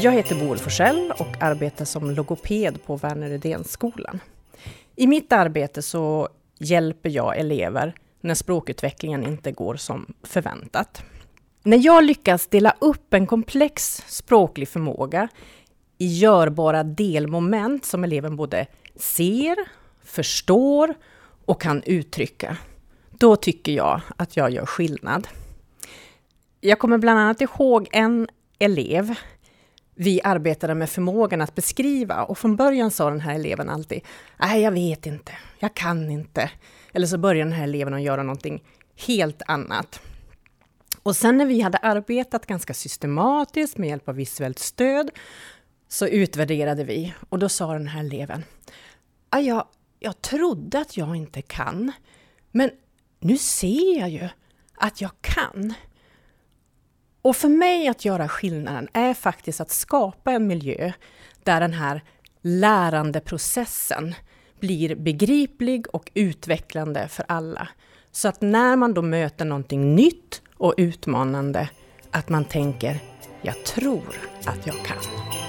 Jag heter Boel Forsell och arbetar som logoped på Värner Rydénskolan. I mitt arbete så hjälper jag elever när språkutvecklingen inte går som förväntat. När jag lyckas dela upp en komplex språklig förmåga i görbara delmoment som eleven både ser, förstår och kan uttrycka, då tycker jag att jag gör skillnad. Jag kommer bland annat ihåg en elev vi arbetade med förmågan att beskriva och från början sa den här eleven alltid Nej, jag vet inte, jag kan inte. Eller så börjar den här eleven att göra någonting helt annat. Och sen när vi hade arbetat ganska systematiskt med hjälp av visuellt stöd så utvärderade vi och då sa den här eleven ah, jag, jag trodde att jag inte kan, men nu ser jag ju att jag kan. Och för mig att göra skillnaden är faktiskt att skapa en miljö där den här lärandeprocessen blir begriplig och utvecklande för alla. Så att när man då möter någonting nytt och utmanande, att man tänker, jag tror att jag kan.